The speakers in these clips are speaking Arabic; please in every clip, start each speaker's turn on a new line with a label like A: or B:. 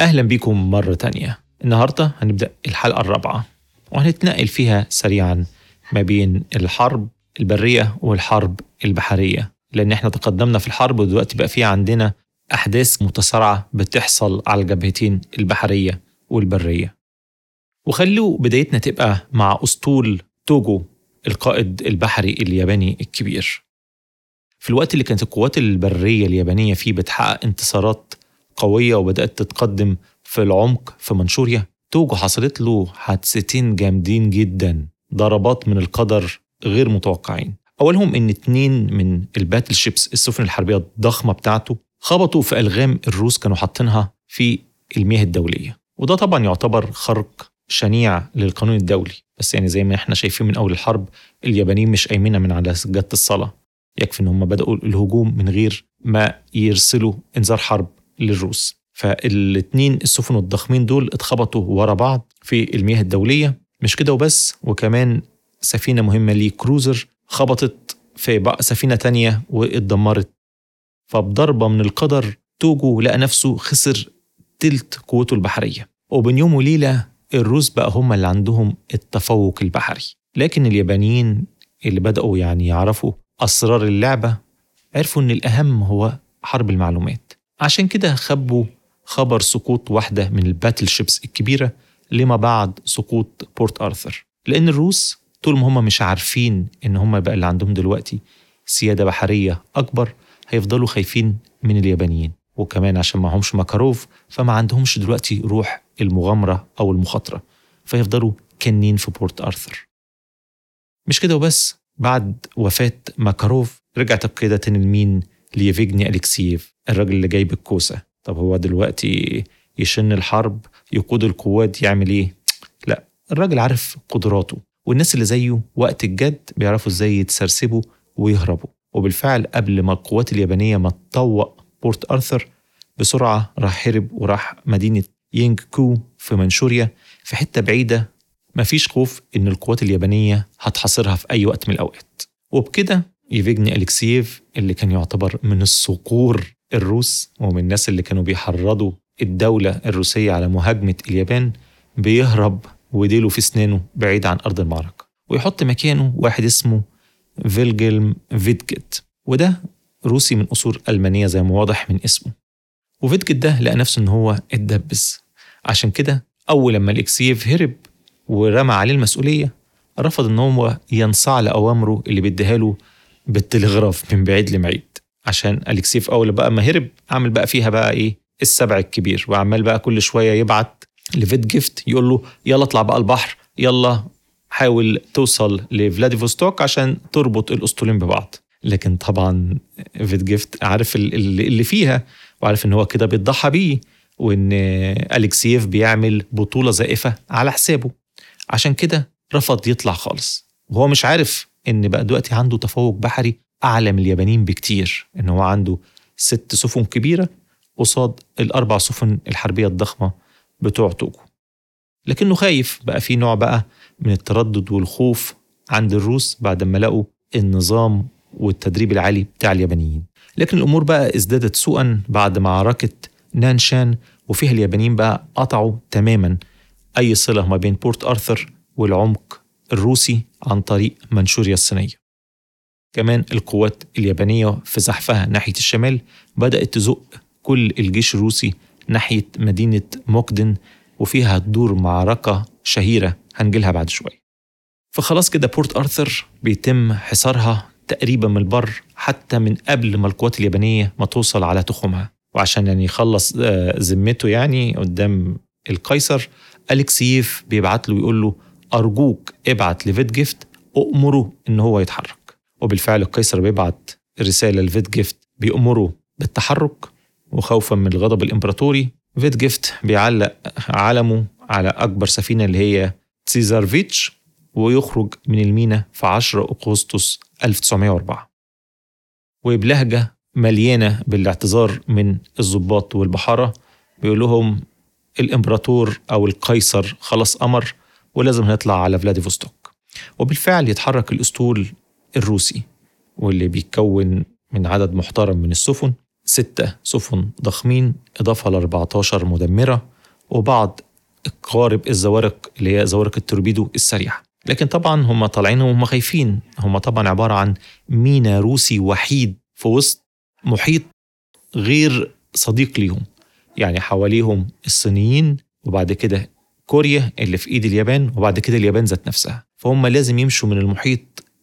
A: أهلا بكم مرة تانية. النهاردة هنبدأ الحلقة الرابعة وهنتنقل فيها سريعا ما بين الحرب البرية والحرب البحرية لأن إحنا تقدمنا في الحرب ودلوقتي بقى في عندنا أحداث متسارعة بتحصل على الجبهتين البحرية والبرية. وخلوا بدايتنا تبقى مع أسطول توجو القائد البحري الياباني الكبير. في الوقت اللي كانت القوات البرية اليابانية فيه بتحقق انتصارات قوية وبدأت تتقدم في العمق في منشوريا. توجو حصلت له حادثتين جامدين جدا ضربات من القدر غير متوقعين. أولهم إن اتنين من الباتل شيبس السفن الحربية الضخمة بتاعته خبطوا في ألغام الروس كانوا حاطينها في المياه الدولية. وده طبعا يعتبر خرق شنيع للقانون الدولي. بس يعني زي ما إحنا شايفين من أول الحرب اليابانيين مش قايمين من على سجادة الصلاة. يكفي إن هم بدأوا الهجوم من غير ما يرسلوا إنذار حرب. للروس. فالاتنين السفن الضخمين دول اتخبطوا ورا بعض في المياه الدولية. مش كده وبس وكمان سفينة مهمة ليه كروزر خبطت في سفينة تانية واتدمرت. فبضربة من القدر توجو لقى نفسه خسر تلت قوته البحرية. وبين يوم وليلة الروس بقى هم اللي عندهم التفوق البحري. لكن اليابانيين اللي بدأوا يعني يعرفوا أسرار اللعبة عرفوا إن الأهم هو حرب المعلومات. عشان كده خبوا خبر سقوط واحدة من ال battleships الكبيرة لما بعد سقوط بورت آرثر. لأن الروس طول ما هم مش عارفين إن هم بقى اللي عندهم دلوقتي سيادة بحرية أكبر هيفضلوا خايفين من اليابانيين. وكمان عشان معهمش ماكاروف فما عندهمش دلوقتي روح المغامرة أو المخاطرة فيفضلوا كنين في بورت آرثر. مش كده وبس بعد وفاة ماكاروف رجعت القيادة تاني لمين؟ ليفجيني أليكسييف الراجل اللي جايب الكوسة طب هو دلوقتي يشن الحرب يقود القوات يعمل إيه؟ لا الراجل عارف قدراته والناس اللي زيه وقت الجد بيعرفوا إزاي يتسرسبوا ويهربوا. وبالفعل قبل ما القوات اليابانية ما تطوق بورت آرثر بسرعة راح هرب وراح مدينة يينج كو في منشوريا في حتة بعيدة. مفيش خوف إن القوات اليابانية هتحاصرها في أي وقت من الأوقات. وبكده يفيجني أليكسييف اللي كان يعتبر من الصقور الروس ومن الناس اللي كانوا بيحرضوا الدولة الروسية على مهاجمة اليابان بيهرب وديله في سنانه بعيد عن أرض المعركة ويحط مكانه واحد اسمه فيلجلم فيدجت وده روسي من أصول ألمانية زي ما واضح من اسمه. وفيتجيفت ده لقى نفسه إن هو اتدبس. عشان كده أول لما أليكسييف هرب ورمى عليه المسؤولية رفض إن هو ينصاع لأوامره اللي بيديها له بالتلغراف من بعيد لبعيد. عشان أليكسييف أول بقى ما هرب عمل بقى فيها بقى إيه؟ السبع الكبير. وعمال بقى كل شوية يبعت لفيتجيفت يقول له يلا اطلع بقى البحر يلا حاول توصل لفلاديفوستوك عشان تربط الأسطولين ببعض. لكن طبعا فيتجيفت عارف اللي فيها وعارف إن هو كده بيتضحى بيه وإن أليكسييف بيعمل بطولة زائفة على حسابه. عشان كده رفض يطلع خالص. وهو مش عارف إن بقى دلوقتي عنده تفوق بحري أعلى من اليابانيين بكتير إن هو عنده ست سفن كبيرة قصاد الأربع سفن الحربية الضخمة بتوع توجو لكنه خايف بقى في نوع بقى من التردد والخوف عند الروس بعد ما لقوا النظام والتدريب العالي بتاع اليابانيين. لكن الأمور بقى ازدادت سوءا بعد معركة نانشان وفيها اليابانيين بقى قطعوا تماما أي صلة ما بين بورت أرثر والعمق الروسي عن طريق منشوريا الصينية. كمان القوات اليابانية في زحفها ناحية الشمال بدأت تزق كل الجيش الروسي ناحية مدينة موكدن وفيها تدور معركة شهيرة هنجيلها بعد شوية فخلاص كده بورت آرثر بيتم حصارها تقريبا من البر حتى من قبل ما القوات اليابانية ما توصل على تخومها. وعشان يعني يخلص ذمته يعني قدام القيصر أليكسييف بيبعت له يقول له أرجوك ابعت لفيتجيفت أؤمره إن هو يتحرك. وبالفعل القيصر بيبعت رسالة لفيتجيفت بيأمره بالتحرك. وخوفا من الغضب الإمبراطوري فيت جيفت بيعلق علمه على أكبر سفينة اللي هي تسيزارفيتش ويخرج من المينا في 10 أغسطس 1904 وبلهجة مليانة بالاعتذار من الضباط والبحارة بيقول لهم الإمبراطور أو القيصر خلاص أمر ولازم نطلع على فلاديفوستوك. وبالفعل يتحرك الأسطول الروسي واللي بيتكون من عدد محترم من السفن. ستة سفن ضخمين إضافة ل 14 مدمرة وبعض قوارب الزوارق اللي هي زوارق التوربيدو السريعة. لكن طبعا هم طالعين وهم خايفين. هم طبعا عبارة عن مينا روسي وحيد في وسط محيط غير صديق ليهم. يعني حواليهم الصينيين وبعد كده كوريا اللي في إيد اليابان وبعد كده اليابان ذات نفسها. فهم لازم يمشوا من المحيط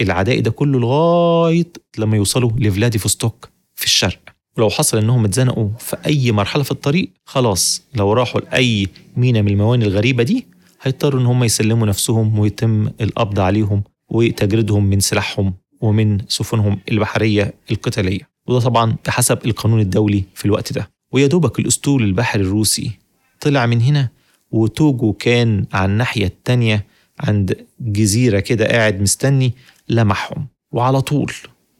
A: العدائي ده كله لغاية لما يوصلوا لفلاديفوستوك في الشرق. ولو حصل إنهم اتزنقوا في أي مرحلة في الطريق خلاص لو راحوا لأي مينا من الموانئ الغريبة دي هيضطروا إن هم يسلموا نفسهم ويتم القبض عليهم وتجريدهم من سلاحهم ومن سفنهم البحرية القتالية. وده طبعا بحسب القانون الدولي في الوقت ده. ويا دوبك الأسطول البحري الروسي طلع من هنا وتوجو كان على الناحية التانية عند جزيرة كده قاعد مستني لمحهم. وعلى طول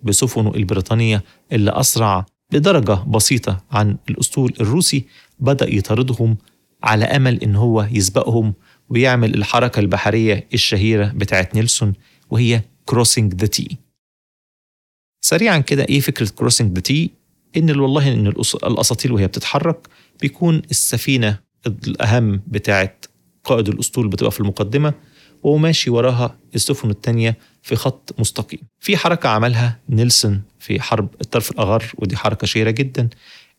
A: بسفنه البريطانية اللي أسرع بدرجة بسيطة عن الأسطول الروسي بدأ يطاردهم على أمل إن هو يسبقهم ويعمل الحركة البحرية الشهيرة بتاعت نيلسون وهي crossing the T سريعا كده إيه فكرة crossing the T إن والله إن الاساطيل وهي بتتحرك بيكون السفينة الأهم بتاعت قائد الأسطول بتبقى في المقدمة وماشي وراها السفن التانية في خط مستقيم. في حركة عملها نيلسون في حرب الطرف الأغر ودي حركة شهيرة جدا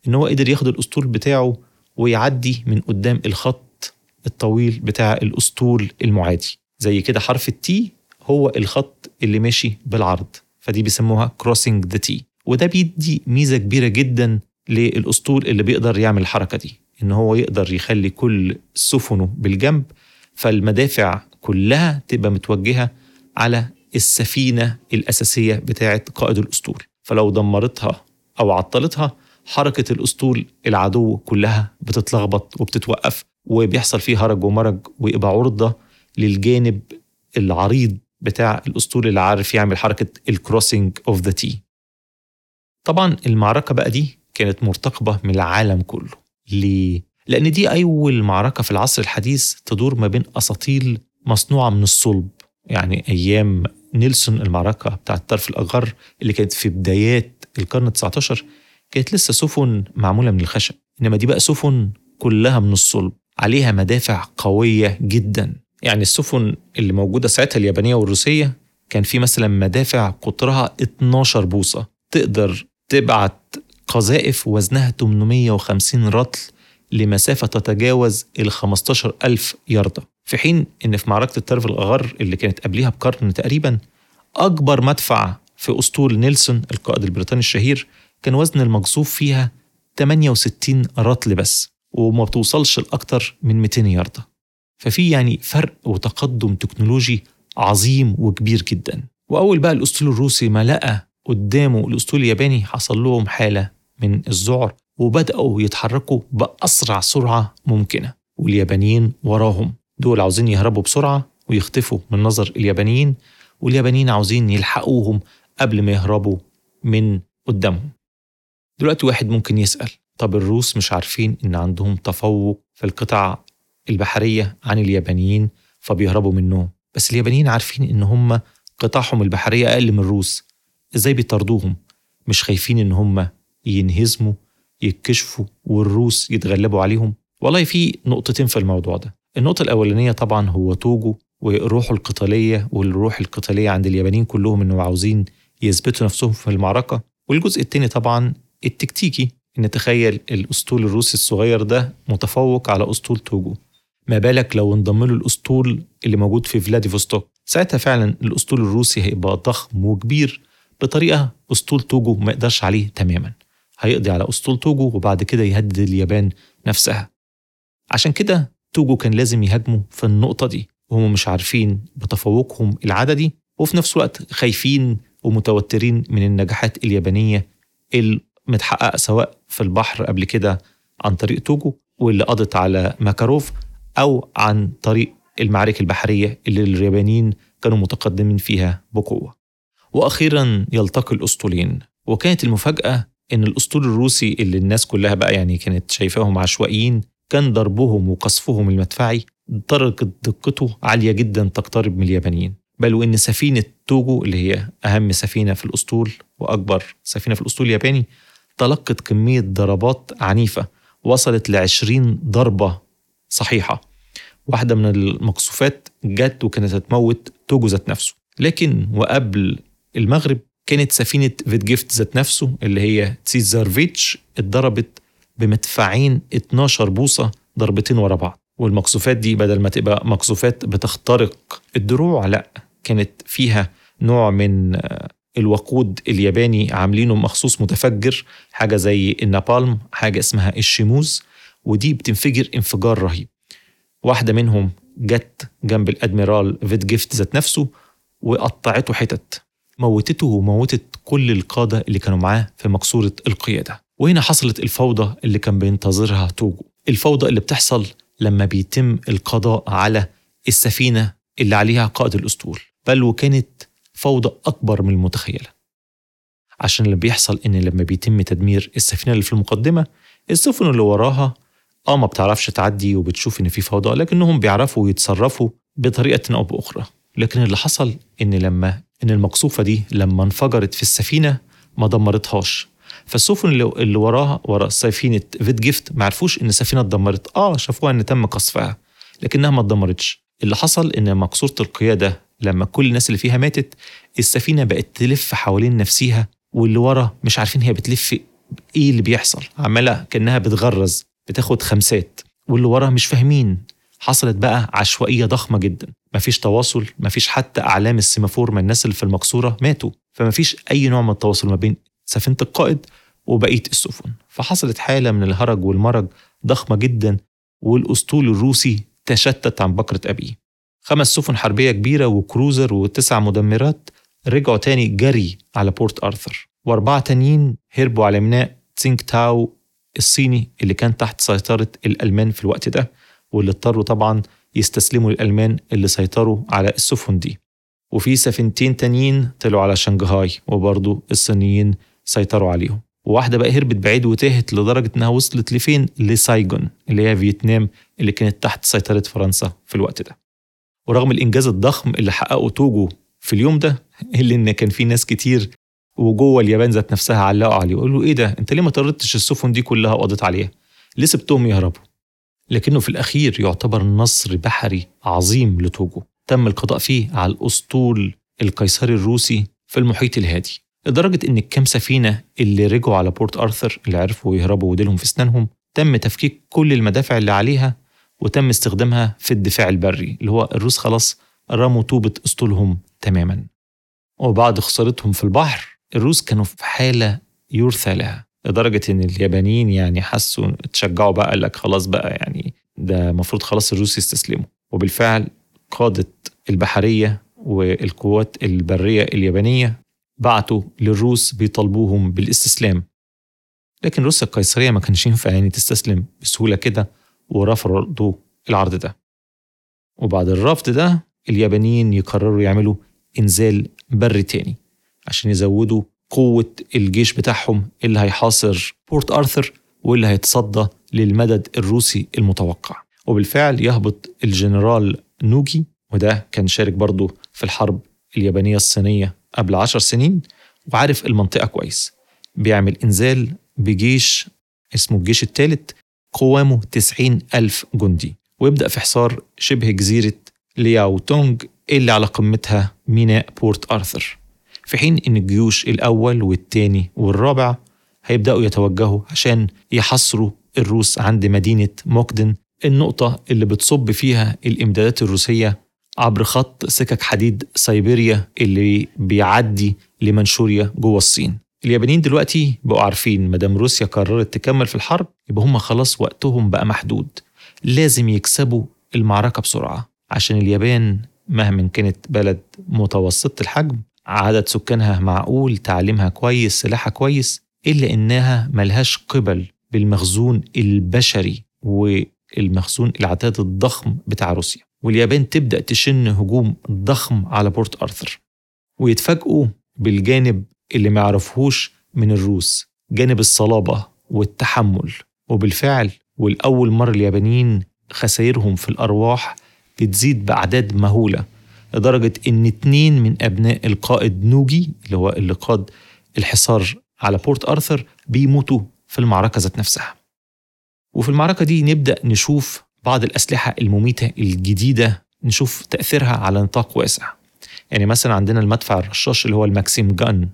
A: إن هو قدر ياخد الأسطول بتاعه ويعدي من قدام الخط الطويل بتاع الأسطول المعادي. زي كده حرف ال T هو الخط اللي ماشي بالعرض فدي بيسموها crossing the T وده بيدي ميزة كبيرة جدا للأسطول اللي بيقدر يعمل الحركة دي إن هو يقدر يخلي كل سفنه بالجنب فالمدافع كلها تبقى متوجهة على السفينة الأساسية بتاعة قائد الأسطول. فلو دمرتها أو عطلتها حركة الأسطول العدو كلها بتتلخبط وبتتوقف وبيحصل فيه هرج ومرج ويبقى عرضة للجانب العريض بتاع الأسطول اللي عارف يعمل حركة ال crossing of the T طبعا المعركة بقى دي كانت مرتقبة من العالم كله. ليه؟ لأن دي أول معركة في العصر الحديث تدور ما بين أساطيل مصنوعة من الصلب. يعني أيام نيلسون المعركة بتاعة طرف الأغر اللي كانت في بدايات القرن ال19 كانت لسه سفن معمولة من الخشب. إنما دي بقى سفن كلها من الصلب. عليها مدافع قوية جدا. يعني السفن اللي موجودة ساعتها اليابانية والروسية كان في مثلا مدافع قطرها 12 بوصة. تقدر تبعت قذائف وزنها 850 رطل لمسافة تتجاوز ال 15 ألف ياردة. في حين إن في معركة الترف الأغر اللي كانت قبلها بقرن تقريبا أكبر مدفع في أسطول نيلسون القائد البريطاني الشهير كان وزن المقذوف فيها 68 رطل بس وما بتوصلش لأكتر من 200 ياردة. ففي يعني فرق وتقدم تكنولوجي عظيم وكبير جدا. وأول بقى الأسطول الروسي ما لقى قدامه الأسطول الياباني حصل لهم حالة من الذعر وبدأوا يتحركوا بأسرع سرعة ممكنة. واليابانيين وراهم. دول عاوزين يهربوا بسرعة ويختفوا من نظر اليابانيين. واليابانيين عاوزين يلحقوهم قبل ما يهربوا من قدامهم. دلوقتي واحد ممكن يسأل طب الروس مش عارفين إن عندهم تفوق في القطع البحرية عن اليابانيين فبيهربوا منهم. بس اليابانيين عارفين إن هم قطعهم البحرية أقل من الروس. إزاي بيطردوهم مش خايفين إن هم ينهزموا يتكشفوا والروس يتغلبوا عليهم. والله في نقطتين في الموضوع ده. النقطة الأولانية طبعا هو توجو وروحه القتالية والروح القتالية عند اليابانيين كلهم إنه عاوزين يثبتوا نفسهم في المعركة. والجزء التاني طبعا التكتيكي إن تخيل الأسطول الروسي الصغير ده متفوق على أسطول توجو. ما بالك لو انضم له الأسطول اللي موجود في فلاديفوستوك. ساعتها فعلا الأسطول الروسي هيبقى ضخم وكبير بطريقة أسطول توجو ما يقدرش عليه تماما. هيقضي على أسطول توجو وبعد كده يهدد اليابان نفسها. عشان كده توجو كان لازم يهاجموا في النقطة دي وهم مش عارفين بتفوقهم العددي وفي نفس الوقت خايفين ومتوترين من النجاحات اليابانية المتحققة سواء في البحر قبل كده عن طريق توجو واللي قضت على ماكاروف أو عن طريق المعارك البحرية اللي اليابانيين كانوا متقدمين فيها بقوة. وأخيرا يلتقي الأسطولين وكانت المفاجأة إن الأسطول الروسي اللي الناس كلها بقى يعني كانت شايفاهم عشوائيين كان ضربهم وقصفهم المدفعي درجة دقته عالية جدا تقترب من اليابانيين. بل وإن سفينة توجو اللي هي أهم سفينة في الأسطول وأكبر سفينة في الأسطول الياباني تلقت كمية ضربات عنيفة وصلت لعشرين ضربة صحيحة. واحدة من المقصوفات جت وكانت هتموت توجو ذات نفسه. لكن وقبل المغرب كانت سفينة فيتجيفت ذات نفسه اللي هي تسيزارفيتش اتضربت بمدفعين 12 بوصة ضربتين ورا بعض. والمقصوفات دي بدل ما تبقى مقصوفات بتخترق الدروع لا كانت فيها نوع من الوقود الياباني عاملينه مخصوص متفجر حاجة زي النابالم حاجة اسمها الشيموز ودي بتنفجر انفجار رهيب. واحدة منهم جت جنب الأدميرال فيتجيفت ذات نفسه وقطعته حتت. موتته وموتت كل القادة اللي كانوا معاه في مقصورة القيادة. وهنا حصلت الفوضى اللي كان بينتظرها توجو. الفوضى اللي بتحصل لما بيتم القضاء على السفينة اللي عليها قائد الأسطول. بل وكانت فوضى أكبر من المتخيلة. عشان اللي بيحصل إن لما بيتم تدمير السفينة اللي في المقدمة السفن اللي وراها آه ما بتعرفش تعدي وبتشوف إن في فوضى لكنهم بيعرفوا يتصرفوا بطريقة أو بأخرى. لكن اللي حصل إن لما إن المقذوفة دي لما انفجرت في السفينة ما دمرتهاش. فالسفن اللي, وراها ورا سفينة فيت جيفت ما عرفوش إن السفينة اتدمرت. آه شافوها إن تم قصفها لكنها ما اتدمرتش. اللي حصل إن مقصوره القياده لما كل الناس اللي فيها ماتت السفينة بقت تلف حوالين نفسها واللي ورا مش عارفين هي بتلف إيه اللي بيحصل. عمالة كأنها بتغرز بتاخد خمسات واللي وراها مش فاهمين. حصلت بقى عشوائية ضخمة جدا. مفيش تواصل مفيش حتى أعلام السيمافور من الناس اللي في المقصورة ماتوا. فمفيش أي نوع من التواصل ما بين سفينة القائد وبقية السفن. فحصلت حالة من الهرج والمرج ضخمة جدا والأسطول الروسي تشتت عن بكرة ابيه خمس سفن حربية كبيرة و cruiser وتسع مدمرات رجعوا تاني جري على بورت أرثر. وأربعة تانيين هربوا على ميناء تسينك تاو الصيني اللي كان تحت سيطرة الألمان في الوقت ده. واللي اضطروا طبعا يستسلموا للألمان اللي سيطروا على السفن دي وفي سفينتين تانيين طلعوا على شنغهاي وبرضه الصينيين سيطروا عليهم. وواحدة بقى هربت بعيد وتاهت لدرجة إنها وصلت لفين؟ لسايجون اللي هي فيتنام اللي كانت تحت سيطرة فرنسا في الوقت ده. ورغم الإنجاز الضخم اللي حققه توجو في اليوم ده اللي إن كان في ناس كتير وجوه اليابان ذات نفسها علقوا عليه. وقالوا إيه ده؟ أنت ليه ما طردتش السفن دي كلها وقضيت عليها؟ ليه سبتهم يهربوا؟ لكنه في الأخير يعتبر نصر بحري عظيم لتوجو. تم القضاء فيه على الأسطول القيصري الروسي في المحيط الهادي. لدرجة إن الكام سفينة اللي رجعوا على بورت أرثر اللي عرفوا يهربوا وديلهم في أسنانهم تم تفكيك كل المدافع اللي عليها وتم استخدامها في الدفاع البري اللي هو الروس خلاص رموا طوبة أسطولهم تماما. وبعد خسارتهم في البحر الروس كانوا في حالة يرثى لها. لدرجة إن اليابانيين يعني حسوا اتشجعوا بقى قال لك خلاص بقى يعني ده المفروض خلاص الروس يستسلموا. وبالفعل قادة البحرية والقوات البرية اليابانية بعتوا للروس بيطالبوهم بالاستسلام. لكن روسيا القيصرية ما كانش ينفع يعني تستسلم بسهولة كده ورفضوا العرض ده. وبعد الرفض ده اليابانيين يقرروا يعملوا إنزال بري تاني عشان يزودوا قوة الجيش بتاعهم اللي هيحاصر بورت أرثر واللي هيتصدى للمدد الروسي المتوقع. وبالفعل يهبط الجنرال نوجي وده كان شارك برضه في الحرب اليابانية الصينية قبل عشر سنين وعارف المنطقة كويس. بيعمل إنزال بجيش اسمه الجيش الثالث قوامه 90 ألف جندي. ويبدأ في حصار شبه جزيرة لياو تونج اللي على قمتها ميناء بورت أرثر في حين إن الجيوش الأول والتاني والرابع هيبدأوا يتوجهوا عشان يحصروا الروس عند مدينة موكدن. النقطة اللي بتصب فيها الإمدادات الروسية عبر خط سكك حديد سيبيريا اللي بيعدي لمنشوريا جوه الصين. اليابانيين دلوقتي بقوا عارفين مدام روسيا قررت تكمل في الحرب يبقى هم خلاص وقتهم بقى محدود. لازم يكسبوا المعركة بسرعة عشان اليابان مهما كانت بلد متوسطة الحجم عدد سكانها معقول تعليمها كويس سلاحها كويس إلا إنها ملهاش قبل بالمخزون البشري والمخزون العداد الضخم بتاع روسيا. واليابان تبدأ تشن هجوم ضخم على بورت أرثر. ويتفاجئوا بالجانب اللي ما من الروس جانب الصلابة والتحمل. وبالفعل والأول مرة اليابانيين خسائرهم في الأرواح بتزيد بأعداد مهولة. لدرجة إن اتنين من أبناء القائد نوجي اللي هو اللي قاد الحصار على بورت أرثر بيموتوا في المعركة ذات نفسها. وفي المعركة دي نبدأ نشوف بعض الأسلحة المميتة الجديدة نشوف تأثيرها على نطاق واسع. يعني مثلا عندنا المدفع الرشاش اللي هو ال Maxim gun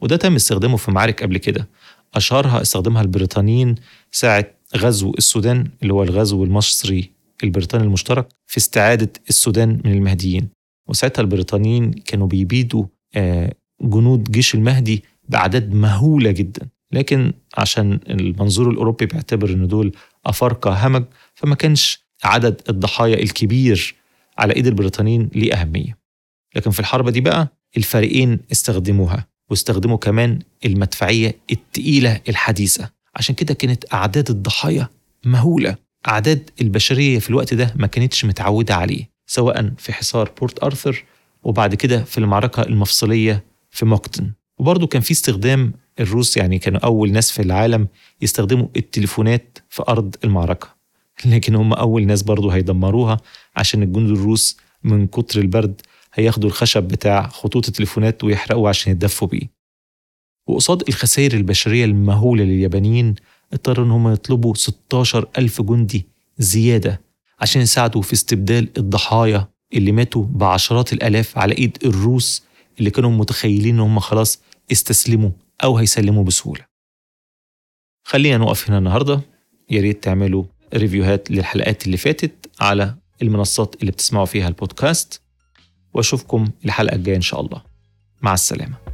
A: وده تم استخدامه في معارك قبل كده. أشهرها استخدمها البريطانيين ساعة غزو السودان اللي هو الغزو المصري البريطاني المشترك في استعادة السودان من المهديين. وساعتها البريطانيين كانوا بيبيدوا آه، جنود جيش المهدي بأعداد مهولة جدا. لكن عشان المنظور الأوروبي بيعتبر إن دول أفارقة همج فما كانش عدد الضحايا الكبير على إيد البريطانيين ليه أهمية. لكن في الحرب دي بقى الفريقين استخدموها واستخدموا كمان المدفعية التقيلة الحديثة. عشان كده كانت أعداد الضحايا مهولة. أعداد البشرية في الوقت ده ما كانتش متعودة عليه. سواء في حصار بورت أرثر وبعد كده في المعركة المفصلية في موكتن. وبرضه كان في استخدام الروس يعني كانوا أول ناس في العالم يستخدموا التليفونات في أرض المعركة. لكن هم أول ناس برضه هيدمروها عشان الجنود الروس من كتر البرد هياخدوا الخشب بتاع خطوط التليفونات ويحرقوه عشان يتدفوا بيه. وقصاد الخسائر البشرية المهولة لليابانيين اضطروا إن هم يطلبوا 16 ألف جندي زيادة عشان يساعدوا في استبدال الضحايا اللي ماتوا بعشرات الآلاف على إيد الروس اللي كانوا متخيلين إن هم خلاص استسلموا أو هيسلموا بسهولة. خلينا نقف هنا النهاردة. يا ريت تعملوا ريفيوهات للحلقات اللي فاتت على المنصات اللي بتسمعوا فيها البودكاست. وأشوفكم الحلقة الجاية إن شاء الله. مع السلامة.